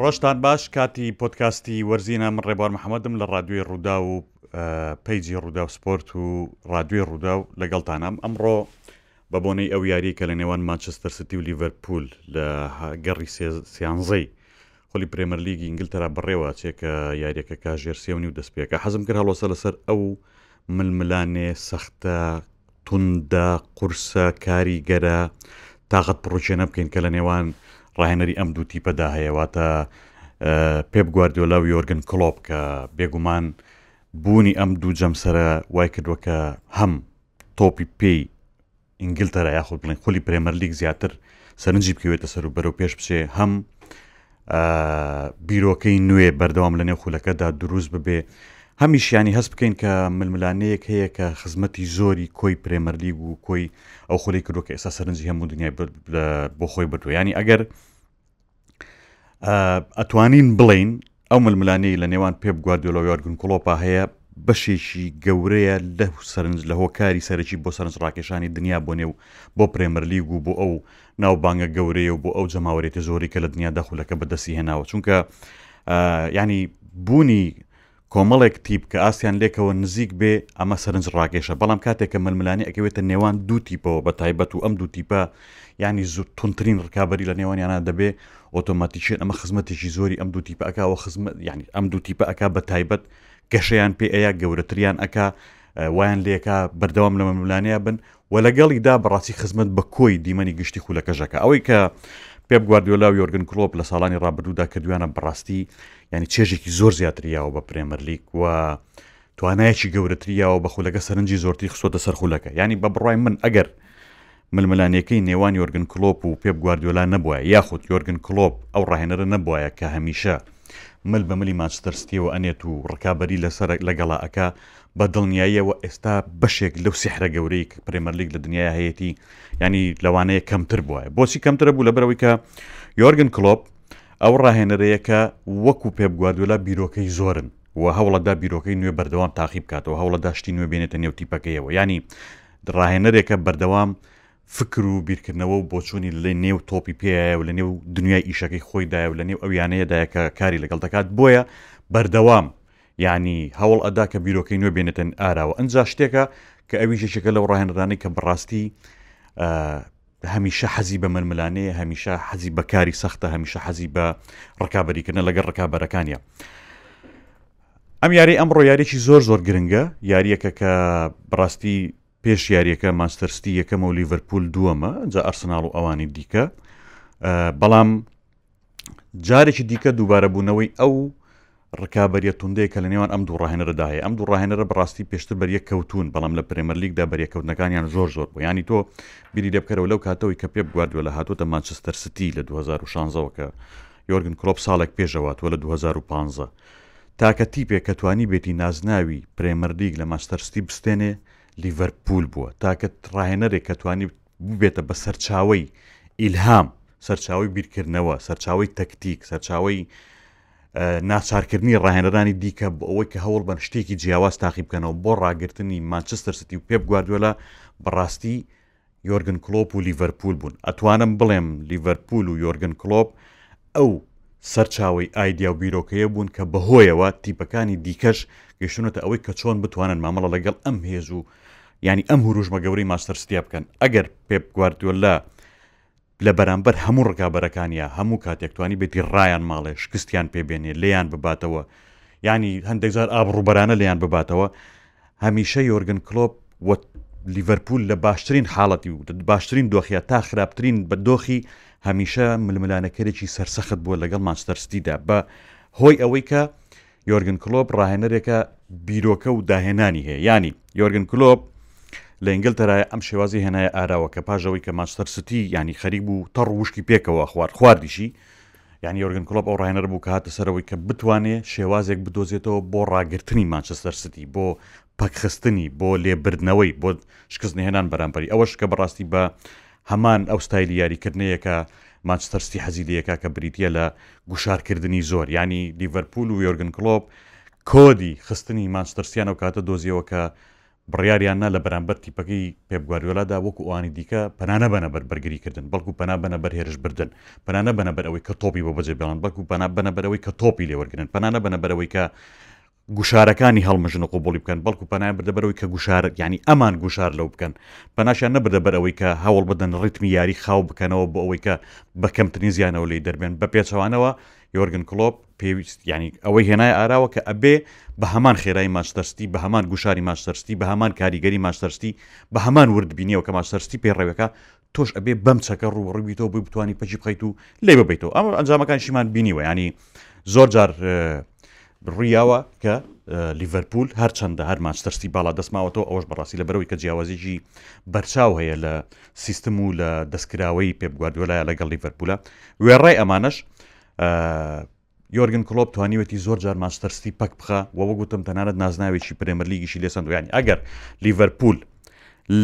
ڕۆژتان باش کاتی پۆتکاستی وەرزینە من ڕێبار محەممەدم لە ڕادوێ ڕوودا و پەیجی ڕوودا و سپۆرت و ڕادوێ ڕوودا و لەگەڵتانام ئەمڕۆ بە بۆنەی ئەو یاری کە لە نێوان ماچستەر ستی و لیڤەرپول لە گەڕی سیانزەی خولی پرێمەرلیگی ئینگلتەرا بەڕێوەچێ کە یاریەکە کاژێر سێ و نیو دەست پێکە حەزم کرد هەڵۆسە لەسەر ئەو ململانێ سەختە توندە قورسە کاریگەرە تااقەت پڕوچێنە بکەین کە لە نێوان ڕاهێنەری ئەم دوو تیپەدا هەیەواتە پێپ گواردیۆلا و یۆرگن کلۆپ کە بێگومان بوونی ئەم دوو جەمسرە وای کردووە کە هەم تۆپی پێی ئینگلتەرا یاخود بڵێن خولی پرێمەرلیگ زیاتر سەرنجی بکەوێتە سەر و بەرەو پێش بچێ هەم بیرۆکەی نوێ بەردەوام لە نێو خولەکەدا دروست ببێ هەمیشیانی هەست بکەین کە ململانەیەک هەیە کە خزمەتی زۆری کۆی پرێمەرلیگ و کۆی ئەو خولی کردو کە ئێستا سەرنجی هەموو دنیای بۆ خۆی بردو ینی ئەگەر ئەتوانین بڵین ئەو ململانەی لە نێوان پێ بگواردیۆلە یارگن کڵۆپا هەیە بەشێکی گەورەیە لە سەرنج لە هۆکاری سەرەکی بۆ سەرنج ڕاکێشانی دنیا بۆ نێو بۆ پرێمەرلیگ و بۆ ئەو ناو بانگە گەورەیە و بۆ ئەو جەماوەێتە زۆری کە لە دنیا دەخولەکە بەدەستی هێناوە چونکە ینی بوونی کۆمەڵێک تیپ کە ئاستیان لێکەوە نزیک بێ ئەمە سەرنج ڕاکێشە بەڵام کاتێک کە ململانێ ئەکەوێتە نێوان دوو تیپەوە بە تایبەت و ئەم دوو تیپە یانی زور تونترین ڕکابەری لە نێوانیانە دەبێ ئۆتۆماتیکیێن ئەمە خزمەتێکی زۆری ئەم دوو تیپە ئەکاوە خزمەت یعنی ئەم دوو تیپە ئەک بە تایبەت گەشەیان پێ ئەیە گەورەتریان ئەک وایان لێکا بەردەوام لە مەملانەیە بن و لەگەڵی دا بەڕاستی خزمەت بە کۆی دیمەنی گشتی خولەکەش ئەکا ئەوەی کە پێپ گواردیۆلا و یۆرگن کڵۆپ لە ساڵانی ڕابردوودا کردویانە بەڕاستی یعنی چێژێکی زۆر زیاتری یاوە بە پرێمەرلیک و توانایەکی گەورەتری یاوە بە خولەکە سەرنجی زۆرتری خسۆتە سەر خولەکە ینی بە بڕای من ئەگەر ململانەکەی نێوان یۆرگن کلۆپ و پێپ گواردیۆلا نەبووە یاخود یۆرگن کلۆپ ئەو ڕاهێنەرە نەبووایە کە هەمیشە مل بە ملی ماچتەرستیەوە ئەنێت و ڕکابی لەسەر لەگەڵا ئەک بە دڵنیاییەوە ئێستا بەشێک لەو سیحرە گەورەی کە پرێمەرلیگ لە دنیایا هەیەتی یانی لەوانەیە کەمتر بووە بۆچی کەمترە بوو لەبەرەوەی کە یۆرگن کلۆپ ئەو ڕاهێنەرەیە کە وەکو پێپ گواردولا بیرۆکەی زۆرن و هەوڵەدا بیرۆکەی نوێ بەردەوام تاقی بکاتەوە هەوڵەدا شتی نوێ بێنێتە نێو تیپەکەیەوە ینی ڕاهێنەرێکە بەردەوام فکر و بیرکردنەوە و بۆچوونی لە نێو تۆپی پێایە و لە نێو دنیای ئیشەکەی خۆیدایە و لە نێو ئەویانەیەدایە کە کاری لەگەڵ دەکات بۆیە بەردەوام یانی هەوڵ ئەدا کە بیرۆکەی نوێ بێنێتن ئاراوە ئەجا شتێکە کە ئەویش یەکێکە لەو ڕاهێنرانەی کە بڕاستی هەمیشە حەزی بە ململانەیە هەمیشە حەزی بەکاری سەختە هەمیشە حەزی بە ڕکابریکردن لەگەر ڕکابەرەکانیە ئەم یاری ئەمڕۆ یاریی زۆر زۆر گرنگە یاریەکە کە بڕاستی پێش یاریەکە مانچستەر ستی یەکەمە و لیڤەرپوول دووەمە جا ئەرسناڵ و ئەوانی دیکە بەڵام جارێکی دیکە دووبارەبوونەوەی ئەو ڕکابەریە توندەیە کە لە نێوان ئەم دوو ڕاهێنەرەدا هەیە ئەم دوو ڕاهێنەرە بەڕاستی پێشتر بەریە کەوتون بەڵام لە پرێمەرلیکدا بەریەکەوتنەکانیان زۆر زۆر بۆ ینی تۆ بیری لێ بکەرەوە لەو کاتەوەی کە پێ بگواردوە لە هاتوتە مانچستەر ستی لە 2016ەوە کە یۆرگن کلۆپ ساڵێک پێشەوە تۆ لە 2015 تاکە تیپێک کە توانیبێتی نازناوی پرێمەرلیگ لە مانچستەر ستی بستێنێ لیڤەرپوول بووە، تاکە راهێنەرێک کە توانی ببێتە بە سەرچاوەی ئیلهام، سەرچاوەی بیرکردنەوە، سەرچاوەی تەکتیک، سەرچاوەی ناچارکردنی راهێنەرانی دیکە بۆ ئەوەی کە هەوڵ بەن شتێکی جیاواز تاقی بکەنەوە بۆ راگرتنی مانچستەر ستی و پێپ گواردیۆلا بەڕاستی یۆرگن کڵۆپ و لیڤەرپوول بوون ئەتوانم بڵێم لیڤەرپوول و یۆرگن کڵۆپ ئەو سەرچاوەی ئایدیا و بیرۆکەیە بوون کە بەهۆیەوە تیپەکانی دیکەش گەشتونەتە ئەوەی کە چۆن بتوانن مامەڵە لەگەڵ ئەم هێز و ینی ئەم هوروژمە گەورەی ماستەر ستیا بکەن ئەگەر پێپ گواردیۆلا لە بەرامبەر هەموو ڕکابەرەکانیا هەموو کاتێک توانیبێتی ڕایان ماڵێ شکستیان پێ بێنێ لێیان بباتەوە یانی هەندێک جار ئابڕوبەرانە لێیان بباتەوە هەمیشە یۆرگن کلۆپ و لیڤەرپول لە باشترین حاڵەتی و باشترین دۆخیا تا خراپترین بە دۆخی هەمیشە ململانەکەرێکی سەرسەخت بووە لەگەڵ ماستەرستیدا بە هۆی ئەوەی کە یۆرگن کلۆپ ڕاهێنەرێکە بیرۆکە و داهێنانی هەیە یانی یۆرگن کلۆپ لە ئینگلتەرای ئەم شێوازی هێنایە ئاراوە کە پاژەوەی کە ماستەر ستی ینی خەریک بوو تەڕ وشکی پێکەوە خوارد خواردیشی یعنی یۆرگن کلۆپ ئەو ڕاهێنەر بوو کە هاتە سەرەوەی کە بتوانێ شێوازێک بدۆزێتەوە بۆ ڕاگررتنی مانچستەر ستی بۆ پەکخستنی بۆ لێبردنەوەی بۆ شکستنهێنان بەرامبەری ئەوەش کە بەڕاستی بە هەمان ئەو ستایلی یاریکردنەیە کە مانچستەر ستی حەزی لێیەکا کە بریتییە لە گوشارکردنی زۆر، یانی لیڤەرپوول و یۆرگن کڵۆپ کۆدی خستنی مانچستەر سییان ئەو کاتە دۆزییەوە کە بڕیاریان نا لە بەرامبەر تیپەکەی پێپ گواردیۆلادا وەکو ئەوانی دیکە پەنا نەبەنە بەر بەرگریکردن، بەڵکو پەنا بەنە بەر هێرشبردن، پەنا نەبەنە بەر ئەوەی کە تۆپی بۆ بەجێبێڵن، بەڵکو پەنا بەنە بەر ئەوەی کە تۆپی لێوەرگرن، پەنا نەبەنە بەر ئەوەی کە گوشارەکانی هەڵمژن و قوبوڵی بکەن بەڵکو پەنایان بردە بەرەوەی کە گوشار یعنی ئەمان گوشار لەو بکەن پەناشیان نەبردە بەر ئەوەی کە هەوڵ بدەن ڕیتمی یاری خاو بکەنەوە بۆ ئەوەی کە بە کەمترین زیانەوە لێی دەربێن بە پێچەوانەوە یۆرگن کلۆپ پێویست یعنی ئەوەی هێنای ئاراوە کە ئەبێ بە هەمان خێرای ماچتەرستی بە هەمان گوشاری ماچتەرستی بە هەمان کاریگەری ماچتەرستی بە هەمان وردبینیەوە کە ماچتەرستی پێڕەوەکە تۆش ئەبێ بەم چەکە ڕووبڕویتەوە بۆی بتانی پەکی بخیت و لێ ببیتەوە ئەمە ئەنجامەکانشیمان بینیوە ینی زۆر جار ڕویاوە کە لیڤەرپول هەرچەندە هەر ماچتەرسی باڵا دەستماوەتەوە ئەوش بەڕاستی لە بەرەوەی کە جیاوازیی بەرچاو هەیە لە سیستم و لە دەستکراوەی پێبگواردوەلایە لەگەڵ لیڤەرپولە وێڕای ئەمانش یۆرگن کلۆپ توانیوێتی زۆر جار مانچستەر ستی پەک بخا و وەک وتم تەنانەت نازناوێکی پرێمەرلیگیشی لێ سەندووە یانی ئەگەر لیڤەرپوول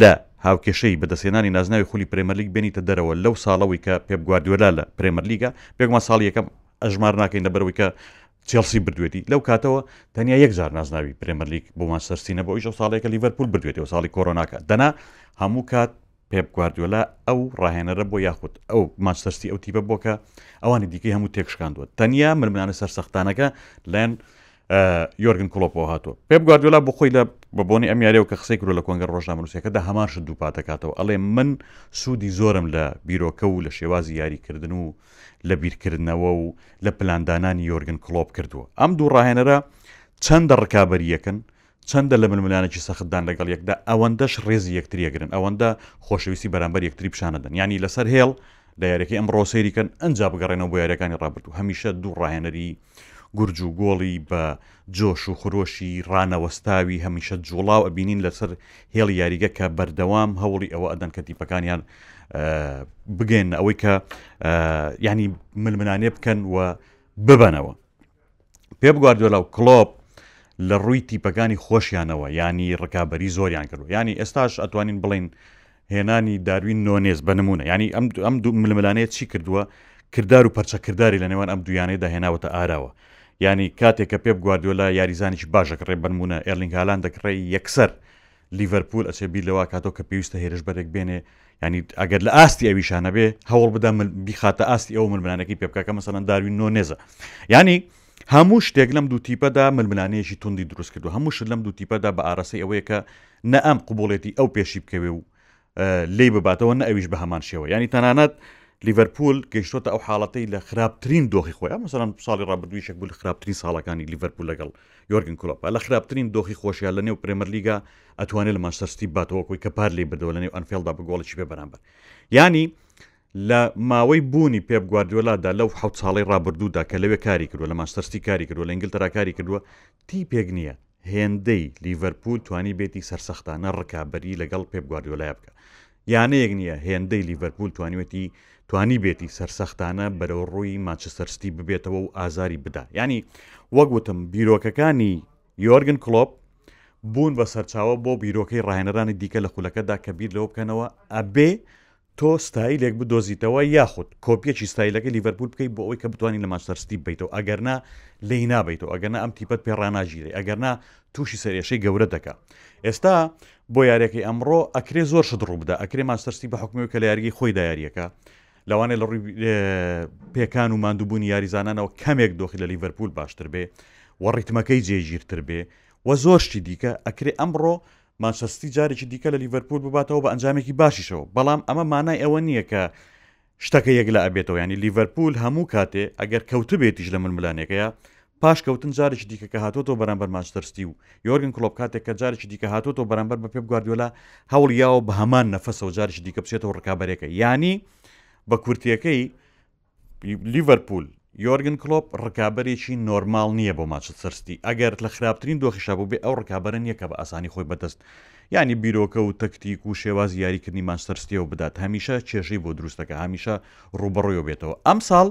لە هاوکێشەی بەدەستهێنانی نازناوی خولی پرێمەرلیگ بێنیتە دەرەوە لەو ساڵەوەی کە پێپ گواردیۆلا لە پرێمەرلیگە بێگومان ساڵی یەکەم ئەژمار ناکەین لەبەرەوەی کە چێڵسی بردوێتی لەو کاتەوە تەنیا یەک جار نازناوی پرێمەرلیگ بۆ مانچستەر ستی نەبوو ئیشەو ساڵێکە لیڤەرپوول بردوێتەوە ساڵی کۆرۆناکە دەنا هەموو کات پێپ گواردیۆلا ئەو ڕاهێنەرە بووە یاخود ئەو مانچستەر سیتی ئەو تیپە بووە کە ئەوانی دیکەی هەموو تێکشکاندووە تەنیا ململانێ سەرسەختانەکە لەن یۆرگن کڵۆپەوە هاتووە پێپ گواردیۆلا بۆ خۆی لە بە بۆنی ئەم یاریەوە کە قسەی کرۆ لە کۆنگەر ڕۆژنامەنووسەکەدا هەمانش دووپات دەکاتەوە ئەڵێ من سوودی زۆرم لە بیرۆکە و لە شێوازی یاریکردن و لە بیرکردنەوە و لە پلاندانانی یۆرگن کلۆپ کردووە ئەم دوو ڕاهێنەرە چەندە ڕکابەریەکەن چەندە لە ململانێکی سەختدان لەگەڵ یەکدا ئەوەندەش ڕێزی یەکتری ئەگرن ئەوەندە خۆشەویستی بەرامبەر یەکتری پیشان ئەدەن یانی لەسەر هێڵ لە یاریەکەی ئەمڕۆ سەیری کەن ئەنجا بگەڕێنەوە بۆ یاریەکانی ڕابردوو هەمیشە دوو ڕاهێنەری گورج و گۆڵی بە جۆش و خرۆشی ڕانەوەستاوی هەمیشە جوڵاو ئەبینین لەسەر هێڵی یاریگە کە بەردەوام هەوڵی ئەوە ئەدەن کە تیپەکانیان بگەێن ئەوەی کە ینی ململانێ بکەن و ببەنەوە پێپ گواردیۆلا و کڵۆپ لە ڕووی تیپەکانی خۆشیانەوە یانی ڕکابەری زۆریان کردو یانی ئێستاش ئەتوانین بڵین هێنانی داروین نۆنێز بە نمونە ینی ئەم ئەم دوو ململانەیە چی کردووە کردار و پەرچەکرداری لە نێوان ئەم دویانەی داهێناوەتە ئاراوە ینی کاتێک کە پێپ گواردیۆلا یاریزانیش باشەکڕێ بنمونە ئێرلینگ هالان دەکڕێ یەکسەر لیڤەرپوول ئەچێ بیر لەوا کاتەوە کە پێویستە هێرشبەرێک بێنێ یعنی ئەگەر لە ئاستی ئەویشانە بێ هەوڵ بدا بیخاتە ئاستی ئەو ململانەکەی پێ بکە کە مەسەن داروین نۆ نێزە ینی هەموو شتێک لەم دوو تیپەدا ململانەیەکی توندی دروست کردو هەموو شت لەم دوو تیپەدا بە ئارەسەی ئەوەیە کە نە ئەم قوبڵێتی ئەو پێشی بکەوێ و لێی بباتەوە نە ئەویش بەهەمان شێوە یانی تەنانەت لیڤەرپول گەیشتۆتە ئەو حاڵەتی لە خراپترین دۆخی خۆیان مەسەران ساڵی ڕابردووی شک بوو لە خراپترین ساڵەکانی لیڤەرپول لەگەڵ یۆرگن کلۆپ لە خراپترین دۆخی خۆشیان لە نێو پرێمەرلیگا ئەتوانێت لە ماستەرستی باتەوەکوی کە پار لی بدەوە لە نێو ئەنفێلدا بگۆڵی پێ بەرامبەر ینی لە ماوەی بوونی پێ گواردیۆلادا لەو حوت ساڵی ڕابردوودا کە لەوێ کاری کردو لە ماستەرستی کاری کردو لە ئینگلتەرا کاری کردووە تی پێک نییە هێندەی لیڤەرپوول توانی بێتی سەرسەختانە ڕکابەری لەگەڵ پێپ گواردیۆلای بکە یانەیەک نییە هێندەی لیڤەرپوول توانیوێتی توانی بێتی سەرسەختانە بەرەو ڕووی ماچەسەرستی ببێتەوە و ئازاری بدا ینی وەک وتم بیرۆکەکانی یۆرگن کلۆپ بوون بە سەرچاوە بۆ بیرۆکەی ڕاهێنەرانی دیکە لە خولەکەدا کە بیر لەوە بکەنەوە ئەبێ تۆ ستایلێک بدۆزیتەوە یاخود کۆپیەکی ستایلەکەی لیڤەرپوول بکەیت بۆ ئەوەی کە بتوانی لە مانچستەر ستی ببەیتەوە ئەگەرنا لێی نابەیتەوە ئەگەرنا ئەم تیپەت پێ ڕاناگیرێ ئەگەرنا تووشی سەرئێشەی گەورە دەکا ئێستا بۆ یاریەکەی ئەمڕۆ ئەکرێ زۆر شت ڕووبدا ئەکرێ مانچستەر ستی بە حکومی کە لە یاریگەی خۆی دایاریەکە لەوانێ لە ڕووی پێکان و مادووبوونی یاریزانانەوە کەمێک دۆخی لە لیڤەرپول باشتر بێ و ڕیتمەکەی جێگیرتر بێ و زۆر شتی دیکە ئەکرێ ئەمڕۆ مانچستەر سیتی جارێکی دیکە لە لیڤەرپوول بباتەوە بە ئەنجامێکی باشیشەوە بەڵام ئەمە مانای ئەوە نییە کە شتەکە یەک لە ئەبێتەوە ینی لیڤەرپول هەموو کاتێ ئەگەر کەوتبێتیش لە ململانێکەیە پاش کەوتن جارێکی دیکە کە هاتۆتۆ بەرامبەر ماچتەرستی و یۆرگن کلۆپ کاتێک کە جارێکی دیکە هاتۆتۆ بەرامبەر بە پێ گواردیۆلا هەوڵ یاوە بە هەمان نەفەسەوە جارێکی دیکە بچێتەوە ڕکابەرەکە ینی بە کورتیەکەی لیڤەرپوول، یۆرگن کڵۆپ ڕکابەرێکی نۆرماڵ نییە بۆ ماچستەر ستی، ئەگەر لە خراپترین دۆخیشا بووبێ ئەو ڕکابەرە نییە کە بە ئاسانی خۆی بەدەست یانی بیرۆکە و تەکتیک و شێوازی یاریکردنی مانچستەر ستییەوە بدات، هەمیشە کێشەی بۆ دروست دەکات، هەمیشە ڕووبەڕوویەوە بێتەوە، ئەمساڵ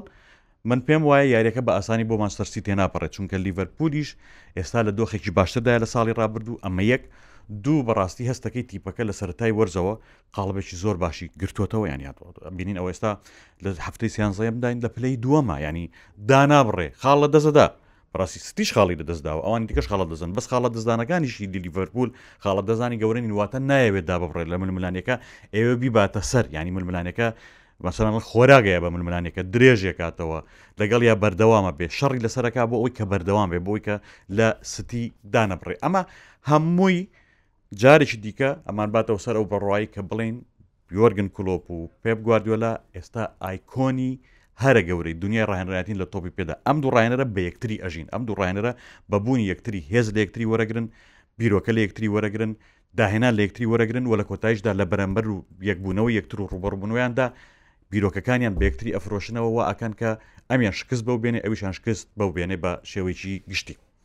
من پێم وایە یاریەکە بە ئاسانی بۆ مانچستەر ستی تێناپەڕێت، چونکە لیڤەرپوولیش ئێستا لە دۆخێکی باشتردایە لە ساڵی ڕابردوو، ئەمە یەک، دوو بەڕاستی هەستەکەی تیپەکە لە سەرەتای وەرزەوە قاڵبێکی زۆر باشی گرتوتەوە یان یاد بینین ئەو ئێستا لە هەفتەی سیانزەیەم داین لە پلەی دووەمە ینی دانابڕێ خاڵ لە دەزەدا بەڕاستی ستیش خاڵی لە دەستداوە ئەوان دیکەش خاڵە دەزن بەس خاڵە دەزانەکانیشی لیلیڤەرپول خاڵە دەزانی گەورەنی واتە نایەوێت دا ببڕێت لە ململانەکە ئێوە بیباتە سەر ینی ململانەکە مەسەران خۆراگەیە بە ململانەکە درێژێکاتەوە لەگەڵ یا بەردەوامە بێ شەڕی لەسەرەکە بۆ ئەوی کە بەردەوام بێ بۆی کە لە ستی دانەبڕێ ئەمە هەمووی جارێکی دیکە ئەمان باتەوە سەر ئەو بەڕوایی کە بڵین یۆرگن کلۆپ و پێپ گواردیۆلا ئێستا ئایکۆنی هەرە گەورەی دنیای ڕاهێنرایەتین لە تۆپی پێدا ئەم دوو ڕاهێنەرە بە یەکتری ئەژین ئەم دوو ڕاهێنەرە بە بوونی یەکتری هێز لە یەکتری وەرەگرن بیرۆکە لە یەکتری وەرەگرن داهێنان لە یەکتری وەرەگرن و لە کۆتایشدا لە بەرەمبەر و یەکبوونەوە یەکتر و ڕوبەڕبوونەوەیاندا بیرۆکەکانیان بە یەکتری ئەفرۆشنەوە و ئەکەن کە ئەمیان شکست بەو بێنێ ئەویشان شکست بەو بێنێ بە شێوەیەکی گشتی